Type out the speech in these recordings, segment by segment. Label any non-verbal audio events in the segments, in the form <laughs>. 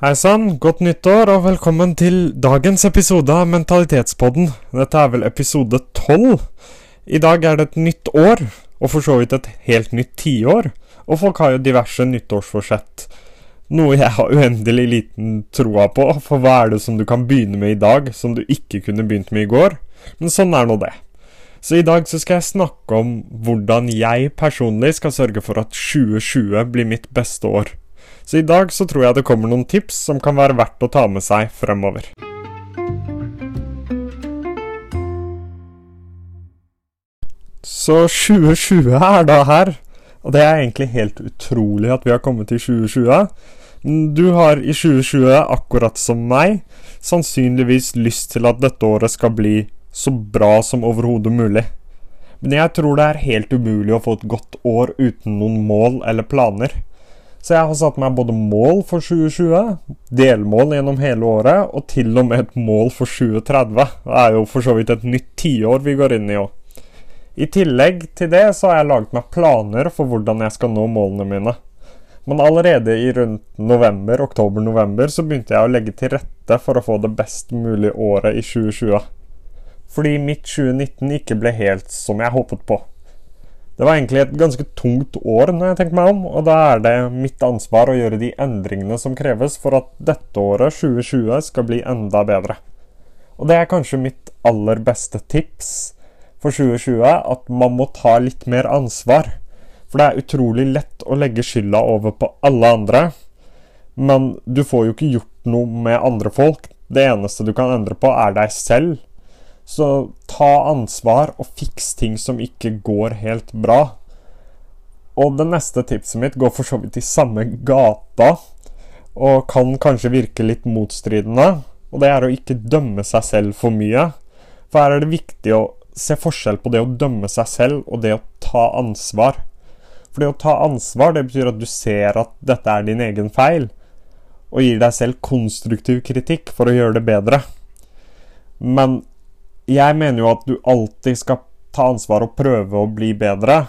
Hei sann, godt nyttår og velkommen til dagens episode av Mentalitetspodden. Dette er vel episode tolv. I dag er det et nytt år, og for så vidt et helt nytt tiår. Og folk har jo diverse nyttårsforsett. Noe jeg har uendelig liten troa på, for hva er det som du kan begynne med i dag som du ikke kunne begynt med i går? Men sånn er nå det. Så i dag så skal jeg snakke om hvordan jeg personlig skal sørge for at 2020 blir mitt beste år. Så i dag så tror jeg det kommer noen tips som kan være verdt å ta med seg fremover. Så 2020 er da her, og det er egentlig helt utrolig at vi har kommet til 2020. Du har i 2020, akkurat som meg, sannsynligvis lyst til at dette året skal bli så bra som overhodet mulig. Men jeg tror det er helt umulig å få et godt år uten noen mål eller planer. Så jeg har satt meg både mål for 2020, delmål gjennom hele året, og til og med et mål for 2030. Det er jo for så vidt et nytt tiår vi går inn i òg. I tillegg til det så har jeg laget meg planer for hvordan jeg skal nå målene mine. Men allerede i rundt november, oktober-november så begynte jeg å legge til rette for å få det best mulige året i 2020 fordi mitt 2019 ikke ble helt som jeg håpet på. Det var egentlig et ganske tungt år, når jeg tenker meg om, og da er det mitt ansvar å gjøre de endringene som kreves for at dette året, 2020, skal bli enda bedre. Og det er kanskje mitt aller beste tips for 2020, at man må ta litt mer ansvar. For det er utrolig lett å legge skylda over på alle andre, men du får jo ikke gjort noe med andre folk. Det eneste du kan endre på, er deg selv. Så ta ansvar og fiks ting som ikke går helt bra. Og det neste tipset mitt går for så vidt i samme gata, og kan kanskje virke litt motstridende. Og det er å ikke dømme seg selv for mye. For her er det viktig å se forskjell på det å dømme seg selv og det å ta ansvar. For det å ta ansvar, det betyr at du ser at dette er din egen feil, og gir deg selv konstruktiv kritikk for å gjøre det bedre. Men jeg mener jo at du alltid skal ta ansvar og prøve å bli bedre.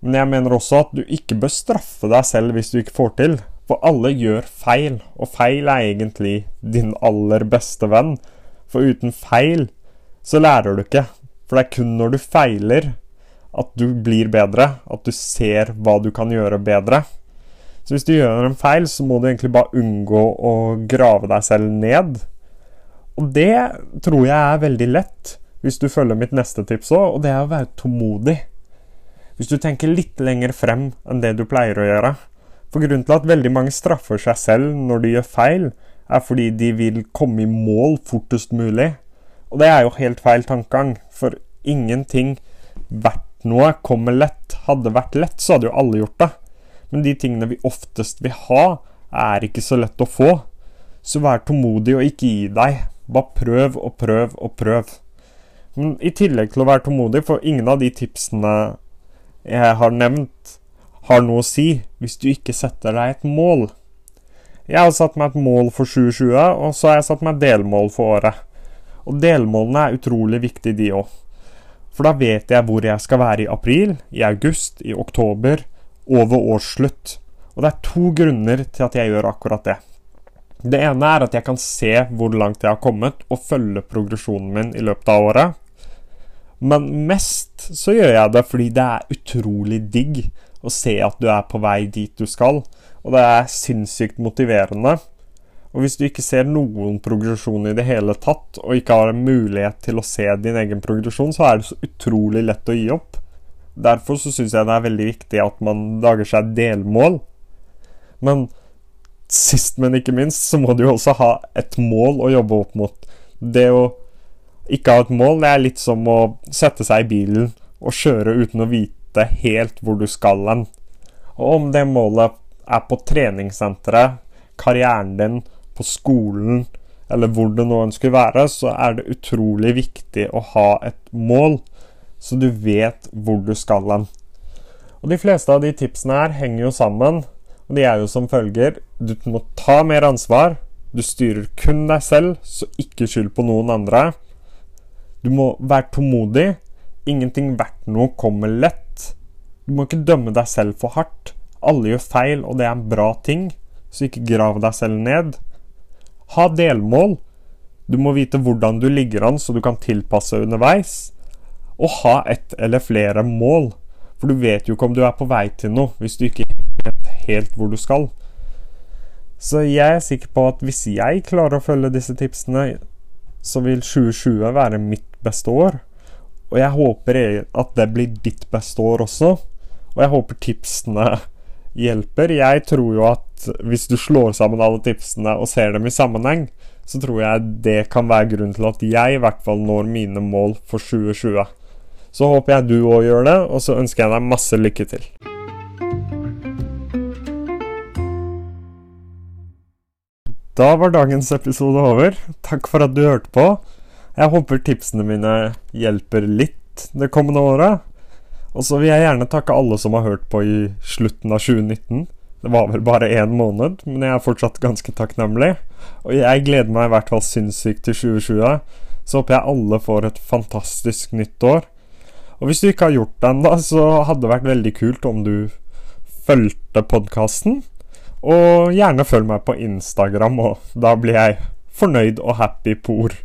Men jeg mener også at du ikke bør straffe deg selv hvis du ikke får til. For alle gjør feil, og feil er egentlig din aller beste venn. For uten feil så lærer du ikke. For det er kun når du feiler at du blir bedre, at du ser hva du kan gjøre bedre. Så hvis du gjør en feil, så må du egentlig bare unngå å grave deg selv ned. Og det tror jeg er veldig lett hvis du følger mitt neste tips òg, og det er å være tålmodig. Hvis du tenker litt lenger frem enn det du pleier å gjøre. For grunnen til at veldig mange straffer seg selv når de gjør feil, er fordi de vil komme i mål fortest mulig. Og det er jo helt feil tankegang, for ingenting verdt noe kommer lett. Hadde vært lett, så hadde jo alle gjort det. Men de tingene vi oftest vil ha, er ikke så lett å få. Så vær tålmodig og ikke gi deg. Bare prøv og prøv og prøv. Men i tillegg til å være tålmodig, for ingen av de tipsene jeg har nevnt, har noe å si hvis du ikke setter deg et mål. Jeg har satt meg et mål for 2020, og så har jeg satt meg delmål for året. Og delmålene er utrolig viktige, de òg. For da vet jeg hvor jeg skal være i april, i august, i oktober, over årsslutt. Og det er to grunner til at jeg gjør akkurat det. Det ene er at jeg kan se hvor langt jeg har kommet, og følge progresjonen min i løpet av året. Men mest så gjør jeg det fordi det er utrolig digg å se at du er på vei dit du skal. Og det er sinnssykt motiverende. Og hvis du ikke ser noen progresjon i det hele tatt, og ikke har en mulighet til å se din egen progresjon, så er det så utrolig lett å gi opp. Derfor så syns jeg det er veldig viktig at man lager seg delmål. Men sist, men ikke minst, så må du jo også ha et mål å jobbe opp mot. Det å ikke ha et mål, det er litt som å sette seg i bilen og kjøre uten å vite helt hvor du skal hen. Og om det målet er på treningssenteret, karrieren din, på skolen, eller hvor det nå ønsker å være, så er det utrolig viktig å ha et mål, så du vet hvor du skal hen. Og de fleste av de tipsene her henger jo sammen og de er jo som følger Du må ta mer ansvar. Du styrer kun deg selv, så ikke skyld på noen andre. Du må være tålmodig. Ingenting verdt noe kommer lett. Du må ikke dømme deg selv for hardt. Alle gjør feil, og det er en bra ting. så ikke grav deg selv ned. Ha delmål. Du må vite hvordan du ligger an, så du kan tilpasse underveis. Og ha ett eller flere mål, for du vet jo ikke om du er på vei til noe hvis du ikke helt hvor du skal. Så jeg er sikker på at hvis jeg klarer å følge disse tipsene, så vil 2020 være mitt beste år. Og jeg håper at det blir ditt beste år også. Og jeg håper tipsene <laughs> hjelper. Jeg tror jo at hvis du slår sammen alle tipsene og ser dem i sammenheng, så tror jeg det kan være grunnen til at jeg i hvert fall når mine mål for 2020. Så håper jeg du òg gjør det, og så ønsker jeg deg masse lykke til. Da var dagens episode over. Takk for at du hørte på. Jeg håper tipsene mine hjelper litt det kommende året. Og så vil jeg gjerne takke alle som har hørt på i slutten av 2019. Det var vel bare én måned, men jeg er fortsatt ganske takknemlig. Og jeg gleder meg i hvert fall sinnssykt til 2020. Så håper jeg alle får et fantastisk nytt år. Og hvis du ikke har gjort det ennå, så hadde det vært veldig kult om du fulgte podkasten. Og gjerne følg meg på Instagram, og da blir jeg fornøyd og happy på ord.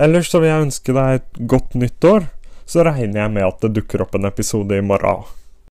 Ellers så vil jeg ønske deg et godt nyttår. Så regner jeg med at det dukker opp en episode i morgen.